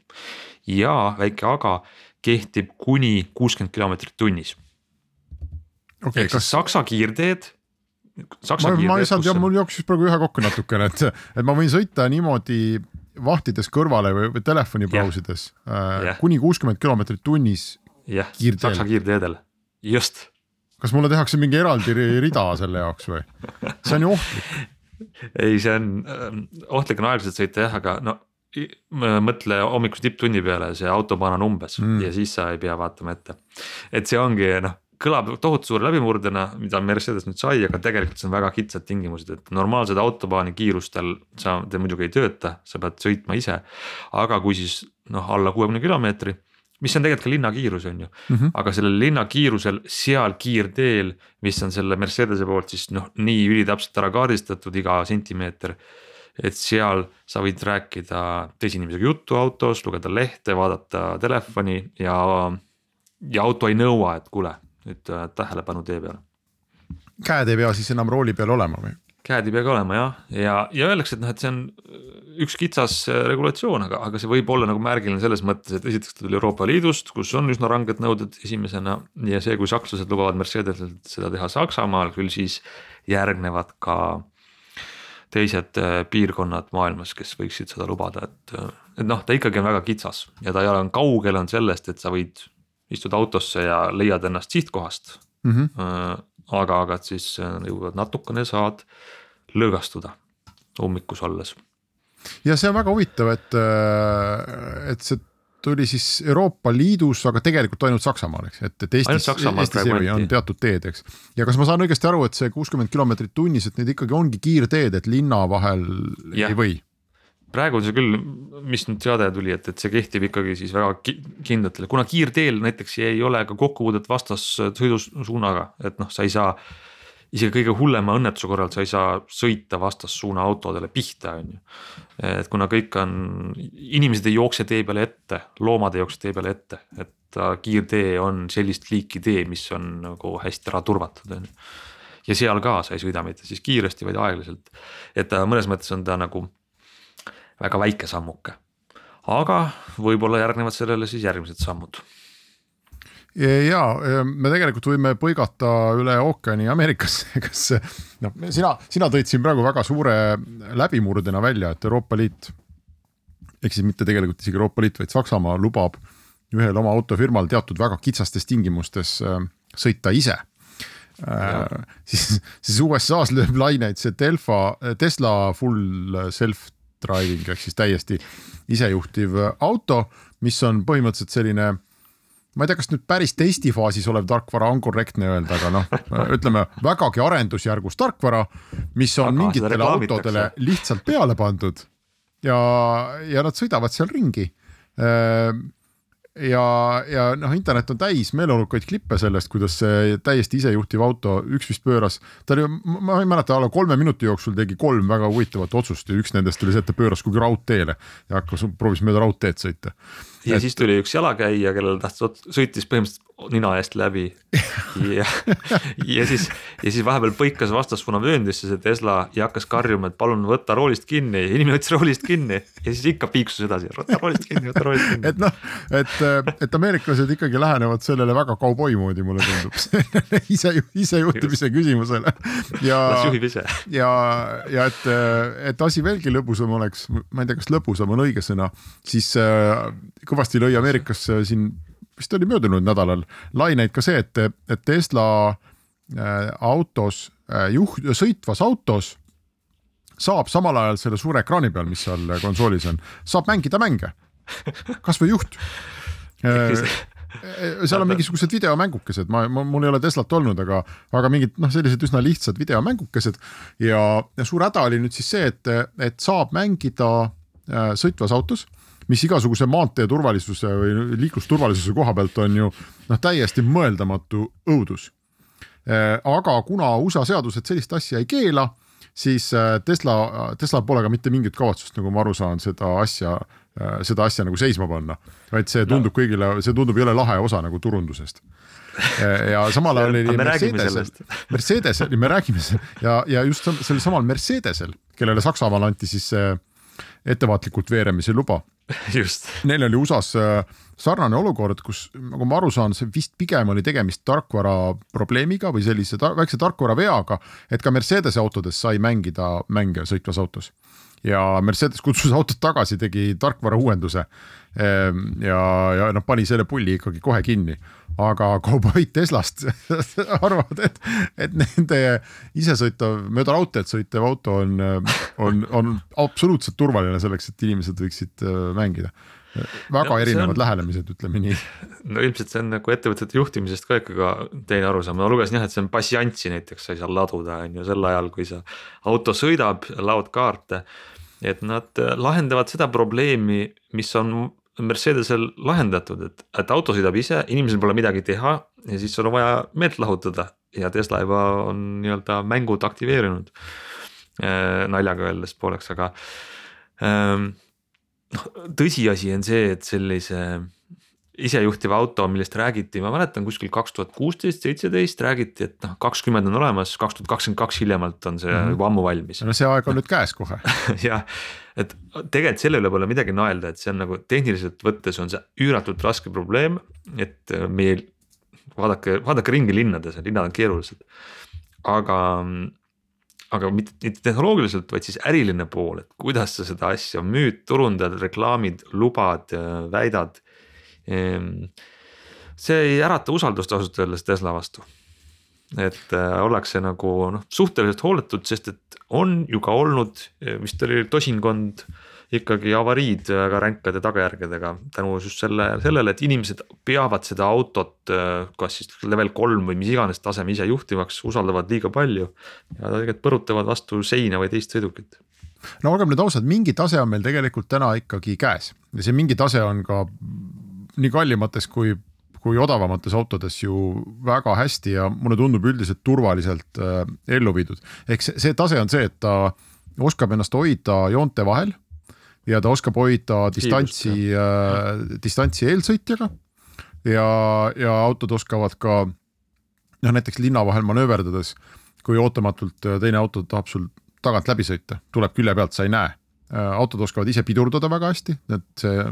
ja väike aga kehtib kuni kuuskümmend kilomeetrit tunnis okay,. ehk kas... siis Saksa kiirteed. Ma, ma ei saanud mul jooksis praegu ühe kokku natukene, et, et ma võin sõita niimoodi vahtides kõrvale või, või telefoni brausides äh, kuni kuuskümmend kilomeetrit tunnis. jah, Saksa kiirteedel, just kas mulle tehakse mingi eraldi rida selle jaoks või? see on ju ohtlik. ei, see on äh, ohtlik on aeglaselt sõita jah, aga no mõtle hommikuse tipptunni peale, see autobaan on umbes mm. ja siis sa ei pea vaatama ette. et see ongi noh, kõlab tohutu suure läbimurdena, mida Mercedes nüüd sai, aga tegelikult see on väga kitsad tingimused, et normaalsed autobaani kiirustel sa, te muidugi ei tööta, sa pead sõitma ise. aga kui siis noh, alla kuuekümne kilomeetri mis on tegelikult ka linnakiirus, on ju mm. -hmm. aga sellel linnakiirusel seal kiirteel, mis on selle Mercedese poolt siis noh, nii ülitäpselt ära kaardistatud iga sentimeeter. et seal sa võid rääkida teise inimesega juttu autos, lugeda lehte, vaadata telefoni ja, ja auto ei nõua, et kuule nüüd äh, tähelepanu tee peale. käed ei pea siis enam rooli peal olema või? käed ei pea ka olema jah, ja, ja, öeldakse, et noh, et see on üks kitsas äh, regulatsioon, aga, aga see võib olla nagu märgiline selles mõttes, et esiteks ta tuli Euroopa Liidust, kus on üsna ranged nõuded esimesena. ja see, kui sakslased lubavad Mercedeselt seda teha Saksamaal, küll siis järgnevad ka teised äh, piirkonnad maailmas, kes võiksid seda lubada, et, äh, et noh, ta ikkagi on väga kitsas ja ta ei ole, on kaugel on sellest, et sa võid istuda autosse ja leiad ennast sihtkohast mm. -hmm. aga, aga et siis jõuad natukene saad lõõgastuda ummikus olles ja see on väga huvitav, et, äh, et see tuli siis Euroopa Liidus, aga tegelikult ainult Saksamaal, eks, et, et Eestis, Eestis ei on teatud teed, eks. ja kas ma saan õigesti aru, et see kuuskümmend kilomeetrit tunnis, et need ikkagi ongi kiirteed, et linna vahel ja. ei või? Praegu on see küll, mis nüüd teade tuli, et, et see kehtib ikkagi siis väga kindlatele, kuna kiirteel näiteks ei ole ka kokkupuudet vastassõidusuunaga, et noh, sa ei saa isegi kõige hullema õnnetuse korral sa ei saa sõita vastassuuna autodele pihta, on ju. et kuna kõik on, inimesed ei jookse tee peale ette, loomad ei jookse tee peale ette, et kiirtee on sellist liiki tee, mis on nagu hästi ära turvatud, on ju. ja seal ka sa ei sõida mitte siis kiiresti, vaid aeglaselt. et ta mõnes mõttes on ta nagu väga väike sammuke. aga võib-olla järgnevad sellele siis järgmised sammud ja me tegelikult võime põigata üle ookeani Ameerikasse, kas noh, sina, sina tõid siin praegu väga suure läbimurdena välja, et Euroopa Liit. ehk siis mitte tegelikult isegi Euroopa Liit, vaid Saksamaa lubab ühel oma autofirmal teatud väga kitsastes tingimustes äh, sõita ise. Äh, siis, siis USA-s lööb laineid see Delfa, Tesla full self driving ehk siis täiesti isejuhtiv auto, mis on põhimõtteliselt selline ma ei tea, kas nüüd päris testifaasis olev tarkvara on korrektne öelda, aga noh, ütleme vägagi arendusjärgus tarkvara, mis on aga mingitele autodele lihtsalt peale pandud ja, ja nad sõidavad seal ringi. Ehm, ja, ja noh, internet on täis meeleolukaid klippe sellest, kuidas see täiesti isejuhtiv auto, üks vist pööras, ta oli, ma ei mäleta, alla kolme minuti jooksul tegi kolm väga huvitavat otsust ja üks nendest oli see, et ta pööras kuhugi raudteele ja hakkas, proovis mööda raudteed sõita. Ja et... siis tuli üks jalakäija, kellel tahtis, sõitis põhimõtteliselt nina eest läbi. Ja, ja siis, ja siis vahepeal põikas vastassuunavööndisse see Tesla ja hakkas karjuma, et palun võta roolist kinni, inimene võttis roolist kinni. Ja siis ikka piiksus edasi, võta roolist kinni, võta roolist kinni. et noh, et, et ameeriklased ikkagi lähenevad sellele väga kauboi moodi, mulle tundub. Ise, isejuhtimise küsimusele. ja, ja, ja et, et asi veelgi lõbusam oleks, ma ei tea, kas lõbusam on õige sõna, siis äh, kõvasti lõi Ameerikas siin vist oli möödunud nädalal laineid ka see, et, et Tesla äh, autos äh,, juht, sõitvas autos saab samal ajal selle suure ekraani peal, mis seal konsoolis on, saab mängida mänge, kasvõi juht. Äh, seal on mingisugused videomängukesed, ma, ma, mul ei ole Teslat olnud, aga, aga mingid noh, sellised üsna lihtsad videomängukesed. Ja, ja suur häda oli nüüd siis see, et, et saab mängida äh, sõitvas autos mis igasuguse maantee turvalisuse või liiklusturvalisuse koha pealt on ju noh, täiesti mõeldamatu õudus. Äh, aga kuna USA seadused sellist asja ei keela, siis äh, Tesla, Teslal pole ka mitte mingit kavatsust, nagu ma aru saan, seda asja, seda asja nagu seisma panna, vaid see tundub no. kõigile, see tundub jõle lahe osa nagu turundusest ja samal ajal oli Mercedesel, Mercedesel, me räägime ja, ja just sel samal Mercedesel, kellele Saksamaal anti siis see ettevaatlikult veeremise luba. Neil oli USA-s äh, sarnane olukord, kus nagu ma aru saan, see vist pigem oli tegemist tarkvara probleemiga või sellise tar väikse tarkvara veaga, et ka Mercedese autodes sai mängida mänge sõitvas autos ja Mercedes kutsus autot tagasi, tegi tarkvara uuenduse ehm, ja, ja noh, pani selle pulli ikkagi kohe kinni aga kauboid Teslast arvavad, et, et nende isesõitav, mööda raudteed sõitev auto on, on, on absoluutselt turvaline selleks, et inimesed võiksid äh, mängida. väga no, erinevad on... lähenemised, ütleme nii. no ilmselt see on nagu ettevõtete juhtimisest ka ikkagi teine arusaam, ma lugesin jah, et see on passiantsi näiteks sai seal laduda, on ju, sel ajal, kui sa auto sõidab, laod kaarte. Et nad lahendavad seda probleemi, mis on Mercedesel lahendatud, et, et auto sõidab ise, inimesel pole midagi teha ja siis sul on vaja meelt lahutada ja Tesla juba on nii-öelda mängud aktiveerinud äh,. naljaga öeldes pooleks, aga ähm, noh äh,, tõsiasi on see, et sellise isejuhtiv auto, millest räägiti, ma mäletan kuskil kaks tuhat kuusteist, seitseteist räägiti, et noh, kakskümmend on olemas, kaks tuhat kakskümmend kaks hiljemalt on see mm -hmm. juba ammu valmis. no see aeg on nüüd käes kohe jah, et tegelikult selle üle pole midagi naelda, et see on nagu tehniliselt võttes on see üüratult raske probleem, et äh, meil vaadake, vaadake ringi linnades, linnad on keerulised. aga, aga mitte, mitte tehnoloogiliselt, vaid siis äriline pool, et kuidas sa seda asja müüd, turundad, reklaamid, lubad, äh, väidad see ei ärata usaldust ausalt öeldes Tesla vastu. et äh, ollakse nagu noh, suhteliselt hooletud, sest et on ju ka olnud, eh, vist oli tosinkond ikkagi avariid väga ränkade tagajärgedega tänu just selle, sellele, et inimesed peavad seda autot äh, kas siis level kolm või mis iganes taseme ise juhtivaks, usaldavad liiga palju. ja tegelikult põrutavad vastu seina või teist sõidukit no olgem nüüd ausad, mingi tase on meil tegelikult täna ikkagi käes ja see mingi tase on ka nii kallimates kui, kui odavamates autodes ju väga hästi ja mulle tundub üldiselt turvaliselt äh, ellu viidud. ehk see, see tase on see, et ta oskab ennast hoida joonte vahel ja ta oskab hoida distantsi, äh, distantsi eelsõitjaga. ja, ja autod oskavad ka noh, näiteks linna vahel manööverdades, kui ootamatult äh, teine auto tahab sul tagant läbi sõita, tuleb külje pealt, sa ei näe autod oskavad ise pidurdada väga hästi, et see,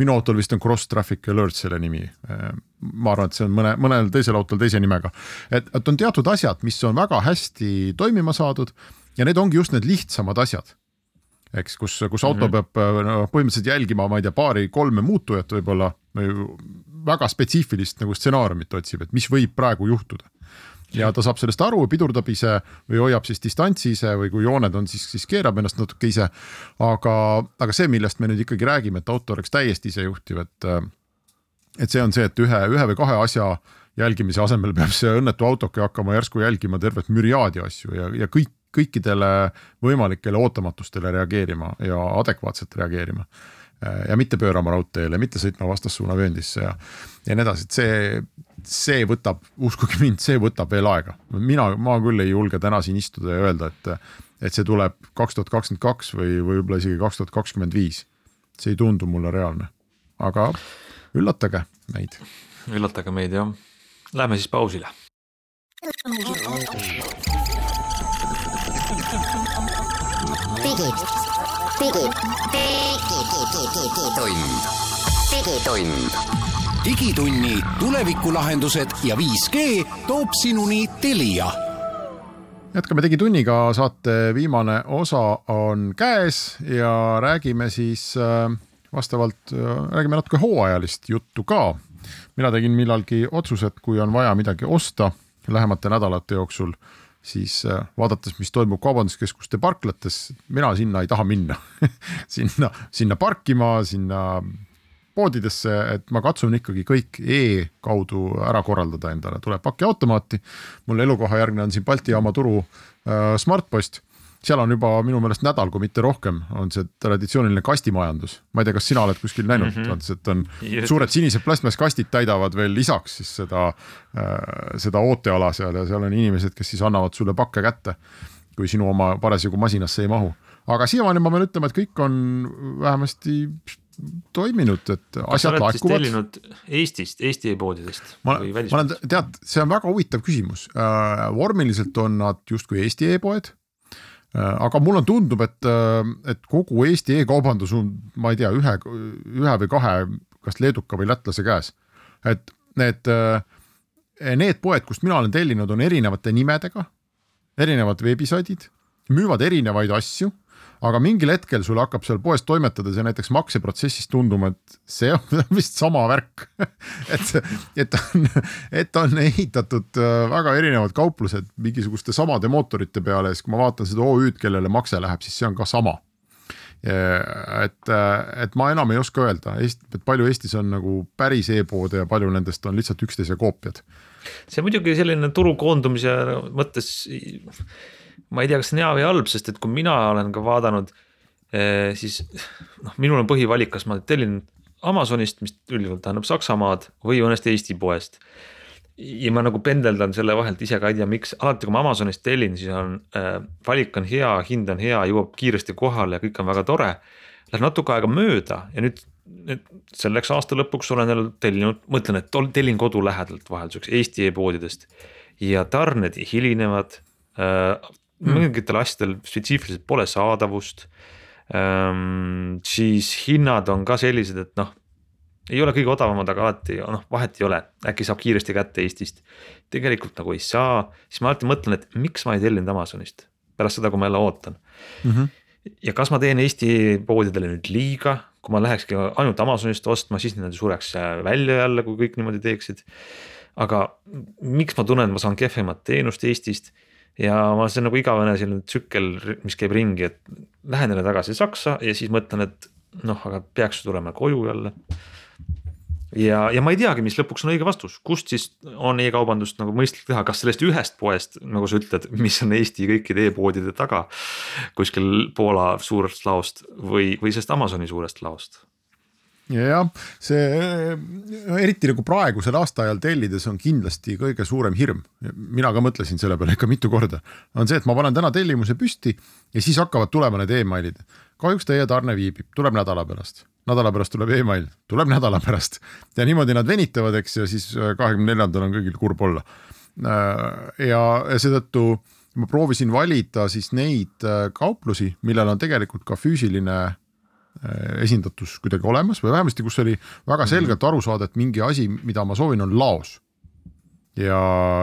minu autol vist on cross traffic alert selle nimi. Äh, ma arvan, et see on mõne, mõnel teisel autol teise nimega, et, et on teatud asjad, mis on väga hästi toimima saadud ja need ongi just need lihtsamad asjad eks, kus, kus auto mm -hmm. peab no, põhimõtteliselt jälgima, ma ei tea, paari-kolme muutujat võib-olla või väga spetsiifilist nagu stsenaariumit otsib, et mis võib praegu juhtuda ja ta saab sellest aru, pidurdab ise või hoiab siis distantsi ise või kui jooned on, siis, siis keerab ennast natuke ise. aga, aga see, millest me nüüd ikkagi räägime, et auto oleks täiesti isejuhtiv, et, et see on see, et ühe, ühe või kahe asja jälgimise asemel peab see õnnetu autoke hakkama järsku jälgima tervet müriaadi asju ja, ja kõik, kõikidele võimalikele ootamatustele reageerima ja adekvaatselt reageerima ja mitte pöörama raudteele, mitte sõitma vastassuunavööndisse ja, ja nii edasi, et see, see võtab, uskuge mind, see võtab veel aega. mina, ma küll ei julge täna siin istuda ja öelda, et, et see tuleb kaks tuhat kakskümmend kaks või võib-olla isegi kaks tuhat kakskümmend viis. see ei tundu mulle reaalne, aga üllatage meid. üllatage meid jah, lähme siis pausile. digid, digid, digitund, digitund digitunni tulevikulahendused ja 5G toob sinuni Telia. jätkame Digitunniga, saate viimane osa on käes ja räägime siis äh, vastavalt, äh, räägime natuke hooajalist juttu ka. mina tegin millalgi otsuse, et kui on vaja midagi osta lähemate nädalate jooksul, siis äh, vaadates, mis toimub kaubanduskeskuste parklates, mina sinna ei taha minna sinna, sinna parkima, sinna poodidesse, et ma katsun ikkagi kõik e-kaudu ära korraldada endale, tuleb pakiautomaati. mul elukohajärgne on siin Balti jaama turu äh, Smartpost seal on juba minu meelest nädal, kui mitte rohkem, on see traditsiooniline kastimajandus. ma ei tea, kas sina oled kuskil näinud mm, -hmm. et on Just. suured sinised plastmasskastid täidavad veel lisaks siis seda äh,, seda ooteala seal ja seal on inimesed, kes siis annavad sulle pakke kätte, kui sinu oma parasjagu masinasse ei mahu. aga siiamaani ma pean ütlema, et kõik on vähemasti toiminud, et asjad laekuvad. Eestist, Eesti e-poodidest ma, ma olen, tead, see on väga huvitav küsimus äh,. vormiliselt on nad justkui Eesti e-poed äh,. aga mulle tundub, et, äh, et kogu Eesti e-kaubandus on, ma ei tea, ühe, ühe või kahe, kas leeduka või lätlase käes. et need, äh, need poed, kust mina olen tellinud, on erinevate nimedega, erinevad veebisaidid, müüvad erinevaid asju aga mingil hetkel sul hakkab seal poes toimetades ja näiteks makseprotsessis tunduma, et see on vist sama värk et, et on, et on ehitatud äh, väga erinevad kauplused mingisuguste samade mootorite peale ja siis, kui ma vaatan seda OÜ-d, kellele makse läheb, siis see on ka sama. et, äh, et ma enam ei oska öelda, et palju Eestis on nagu päris e-poode ja palju nendest on lihtsalt üksteise koopiad. see muidugi selline turu koondumise mõttes ma ei tea, kas see on hea või halb, sest et kui mina olen ka vaadanud, eh, siis noh, minul on põhivalik, kas ma tellin Amazonist, mis üldjuhul tähendab Saksamaad või mõnest Eesti poest. ja ma nagu pendeldan selle vahelt ise ka ei tea, miks, alati kui ma Amazonist tellin, siis on äh, valik on hea, hind on hea, jõuab kiiresti kohale ja kõik on väga tore. Läheb natuke aega mööda ja nüüd, nüüd selleks aasta lõpuks olen jälle tellinud, mõtlen, et tellin kodu lähedalt vahelduseks Eesti e-poodidest ja tarned hilinevad äh, mm. mingitel asjadel spetsiifiliselt pole saadavust ähm,. siis hinnad on ka sellised, et noh, ei ole kõige odavamad, aga alati noh, vahet ei ole, äkki saab kiiresti kätte Eestist. tegelikult nagu ei saa, siis ma alati mõtlen, et miks ma ei tellinud Amazonist pärast seda, kui ma jälle ootan mm. -hmm. ja kas ma teen Eesti poodidele nüüd liiga, kui ma lähekski ainult Amazonist ostma, siis nad sureks välja jälle, kui kõik niimoodi teeksid. aga miks ma tunnen, ma saan kehvemat teenust Eestist ja ma, see on nagu igavene selline tsükkel, mis käib ringi, et lähen jälle tagasi Saksa ja siis mõtlen, et noh, aga peaks tulema koju jälle. ja, ja ma ei teagi, mis lõpuks on õige vastus, kust siis on e-kaubandust nagu mõistlik teha, kas sellest ühest poest, nagu sa ütled, mis on Eesti kõikide e-poodide taga. kuskil Poola suurest laost või, või sellest Amazoni suurest laost jah, see eriti nagu praegusel aastaajal tellides on kindlasti kõige suurem hirm, mina ka mõtlesin selle peale ikka mitu korda, on see, et ma panen täna tellimuse püsti ja siis hakkavad tulema need emailid. kahjuks teie tarne viibib, tuleb nädala pärast, nädala pärast tuleb email, tuleb nädala pärast ja niimoodi nad venitavad, eks ja siis kahekümne neljandal on kõigil kurb olla. ja, ja seetõttu ma proovisin valida siis neid kauplusi, millel on tegelikult ka füüsiline Äh, esindatus kuidagi olemas või vähemasti, kus oli väga mhm. selgelt aru saada, et mingi asi, mida ma soovin, on laos. ja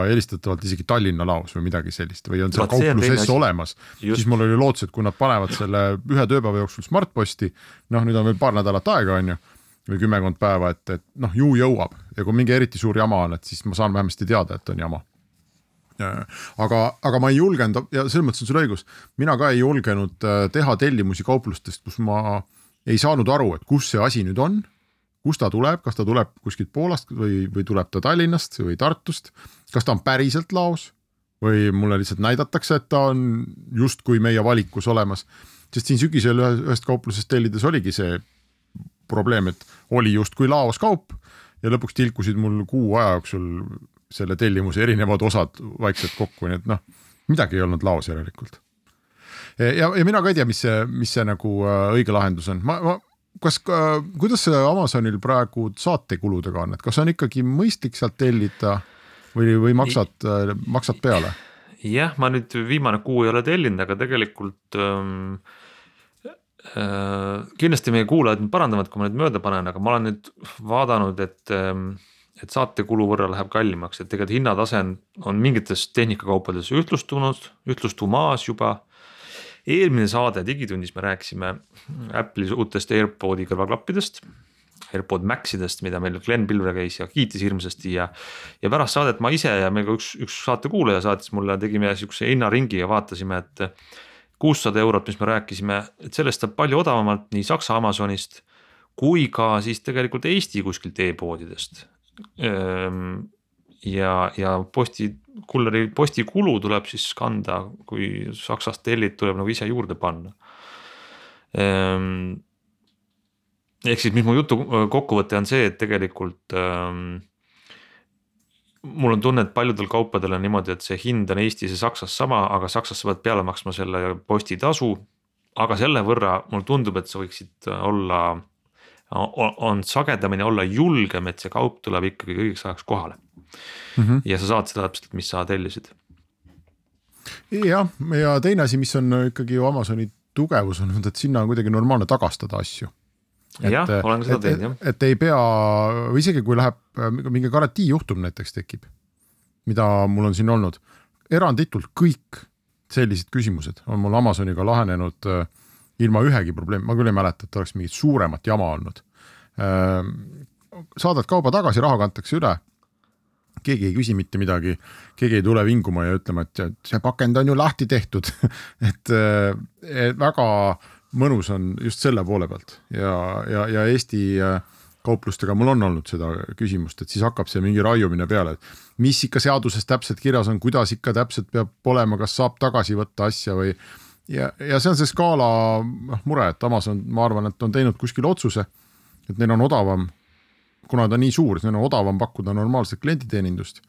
helistatavalt isegi Tallinna laos või midagi sellist või on seal kauplus S olemas, siis mul oli lootus, et kui nad panevad selle ühe tööpäeva jooksul Smartposti, noh, nüüd on veel paar nädalat aega, on ju või kümmekond päeva, et, et noh, ju jõuab. Ja kui mingi eriti suur jama on, et siis ma saan vähemasti teada, et on jama aga, aga ma ei julgenud ja selles mõttes on sul õigus, mina ka ei julgenud äh, teha tellimusi kauplustest, kus ma ei saanud aru, et kus see asi nüüd on, kust ta tuleb, kas ta tuleb kuskilt Poolast või, või tuleb ta Tallinnast või Tartust, kas ta on päriselt laos või mulle lihtsalt näidatakse, et ta on justkui meie valikus olemas. sest siin sügisel ühest kauplusest tellides oligi see probleem, et oli justkui laos kaup ja lõpuks tilkusid mul kuu aja jooksul selle tellimuse erinevad osad vaikselt kokku, nii et noh, midagi ei olnud laos järelikult ja, ja mina ka ei tea, mis see, mis see nagu äh, õige lahendus on, ma, ma kas, kuidas Amazonil praegu saatekuludega on, et kas on ikkagi mõistlik sealt tellida või, või maksad, äh, maksad peale? jah, ma nüüd viimane kuu ei ole tellinud, aga tegelikult ähm, äh, kindlasti meie kuulajad nüüd parandavad, kui ma nüüd mööda panen, aga ma olen nüüd vaadanud, et ähm, et saatekulu võrra läheb kallimaks, et tegelikult hinnatase on, on mingites tehnikakaupades ühtlustunud, ühtlustumas juba eelmine saade Digitunnis me rääkisime Apple'i uutest AirPodi kõrvaklappidest. AirPod Maxidest, mida meil Glen Pilvre käis ja kiitis hirmsasti ja. ja pärast saadet ma ise ja meil ka üks, üks saatekuulaja saatis mulle, tegime sihukese hinnaringi ja vaatasime, et. kuussada eurot, mis me rääkisime, et sellest saab palju odavamalt nii Saksa Amazonist kui ka siis tegelikult Eesti kuskilt e-poodidest ja, ja posti, kulleri postikulu tuleb siis kanda, kui Saksast tellid, tuleb nagu ise juurde panna ehk siis, mis mu jutu kokkuvõte on see, et tegelikult ähm, mul on tunne, et paljudel kaupadel on niimoodi, et see hind on Eestis ja Saksas sama, aga Saksas sa pead peale maksma selle postitasu. aga selle võrra mulle tundub, et sa võiksid olla, on sagedamini olla julgem, et see kaup tuleb ikkagi õigeks ajaks kohale mm. -hmm. ja sa saad seda täpselt, mis sa tellisid. jah, ja teine asi, mis on ikkagi ju Amazoni tugevus on, et sinna on kuidagi normaalne tagastada asju jah, olen ka seda teinud jah. et ei pea, või isegi kui läheb mingi garantiijuhtum näiteks tekib, mida mul on siin olnud, eranditult kõik sellised küsimused on mul Amazoniga lahenenud äh, ilma ühegi probleemi, ma küll ei mäleta, et oleks mingit suuremat jama olnud äh,. saadad kauba tagasi, raha kantakse üle keegi ei küsi mitte midagi, keegi ei tule vinguma ja ütlema, et see pakend on ju lahti tehtud et, äh, et väga mõnus on just selle poole pealt ja, ja, ja Eesti äh, kauplustega mul on olnud seda küsimust, et siis hakkab see mingi raiumine peale, et mis ikka seaduses täpselt kirjas on, kuidas ikka täpselt peab olema, kas saab tagasi võtta asja või. Ja, ja see on see skaala noh mure, et Amazon, ma arvan, et on teinud kuskil otsuse, et neil on odavam, kuna ta nii suur, siis neil on odavam pakkuda normaalset klienditeenindust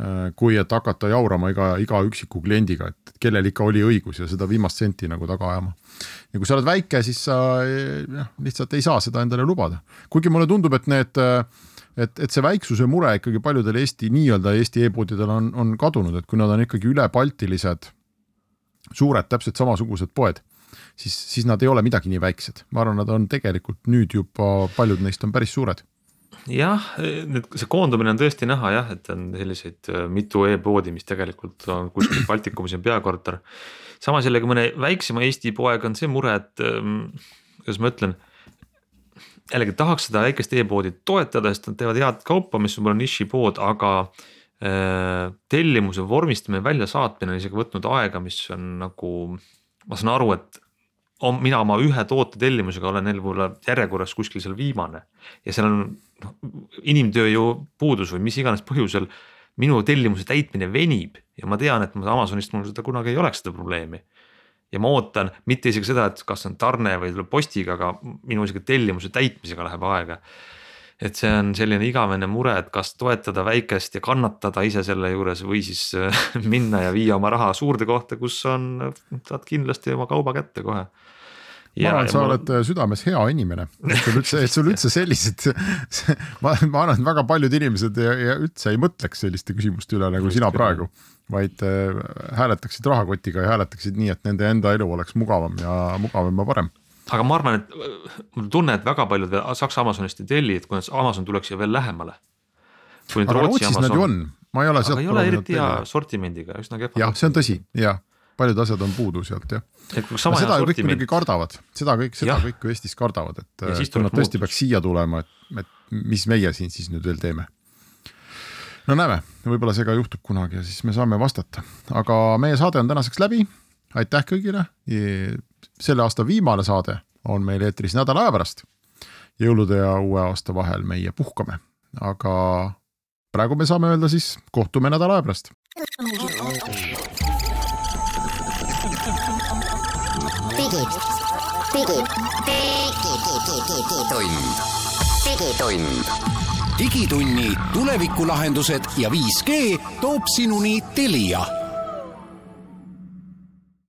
Äh, kui et hakata jaurama iga, iga üksiku kliendiga, et kellel ikka oli õigus ja seda viimast senti nagu taga ajama. ja kui sa oled väike, siis sa noh, lihtsalt ei saa seda endale lubada, kuigi mulle tundub, et need et, et see väiksuse mure ikkagi paljudel Eesti nii-öelda Eesti e-poodidel on, on kadunud, et kui nad on ikkagi ülebaltilised, suured, täpselt samasugused poed, siis, siis nad ei ole midagi nii väiksed, ma arvan, nad on tegelikult nüüd juba, paljud neist on päris suured jah, need, see koondumine on tõesti näha jah, et on selliseid äh, mitu e-poodi, mis tegelikult on kuskil Baltikumis on peakorter. samas jällegi mõne väiksema Eesti poega on see mure, et ähm, kuidas ma ütlen. jällegi tahaks seda väikest e-poodi toetada, sest nad teevad head kaupa, mis on võib-olla nišipood, aga tellimuse vormistamine, väljasaatmine on isegi võtnud aega, mis on nagu. ma saan aru, et on, mina oma ühe toote tellimusega olen neil võib-olla järjekorras kuskil seal viimane ja seal on noh, inimtööjõu puudus või mis iganes põhjusel minu tellimuse täitmine venib ja ma tean, et Amazonist mul seda kunagi ei oleks seda probleemi. ja ma ootan mitte isegi seda, et kas on tarne või tuleb postiga, aga minu isegi tellimuse täitmisega läheb aega. Et see on selline igavene mure, et kas toetada väikest ja kannatada ise selle juures või siis minna ja viia oma raha suurde kohta, kus on, saad kindlasti oma kauba kätte kohe. Ma arvan, et sa ma... oled äh, südames hea inimene, et sul üldse, et sul üldse sellised, ma, ma arvan, et väga paljud inimesed ja, ja üldse ei mõtleks selliste küsimuste üle nagu Just sina praegu, vaid äh, hääletaksid rahakotiga ja hääletaksid nii, et nende enda elu oleks mugavam ja mugavam ja parem aga ma arvan, et mul on tunne, et väga paljud Saksa Amazonist ei telli, et kui Amazon tuleks ju veel lähemale. aga Rootsis Amazon... nad ju on, ma ei ole. aga ei ole eriti hea sortimendiga, üsna kehva. jah, see on tõsi, jah paljud asjad on puudu sealt jah. seda ju kõik muidugi kardavad, seda kõik, seda ja. kõik ju Eestis kardavad, et kui nad tõesti peaks siia tulema, et, et mis meie siin siis nüüd veel teeme. no näeme, võib-olla see ka juhtub kunagi ja siis me saame vastata, aga meie saade on tänaseks läbi. aitäh kõigile. Selle aasta viimane saade on meil eetris nädala aja pärast. jõulude ja uue aasta vahel meie puhkame, aga praegu me saame öelda siis kohtume nädala aja pärast. digi, digi, digitund, digitund. digitunni tulevikulahendused ja 5G toob sinuni Telia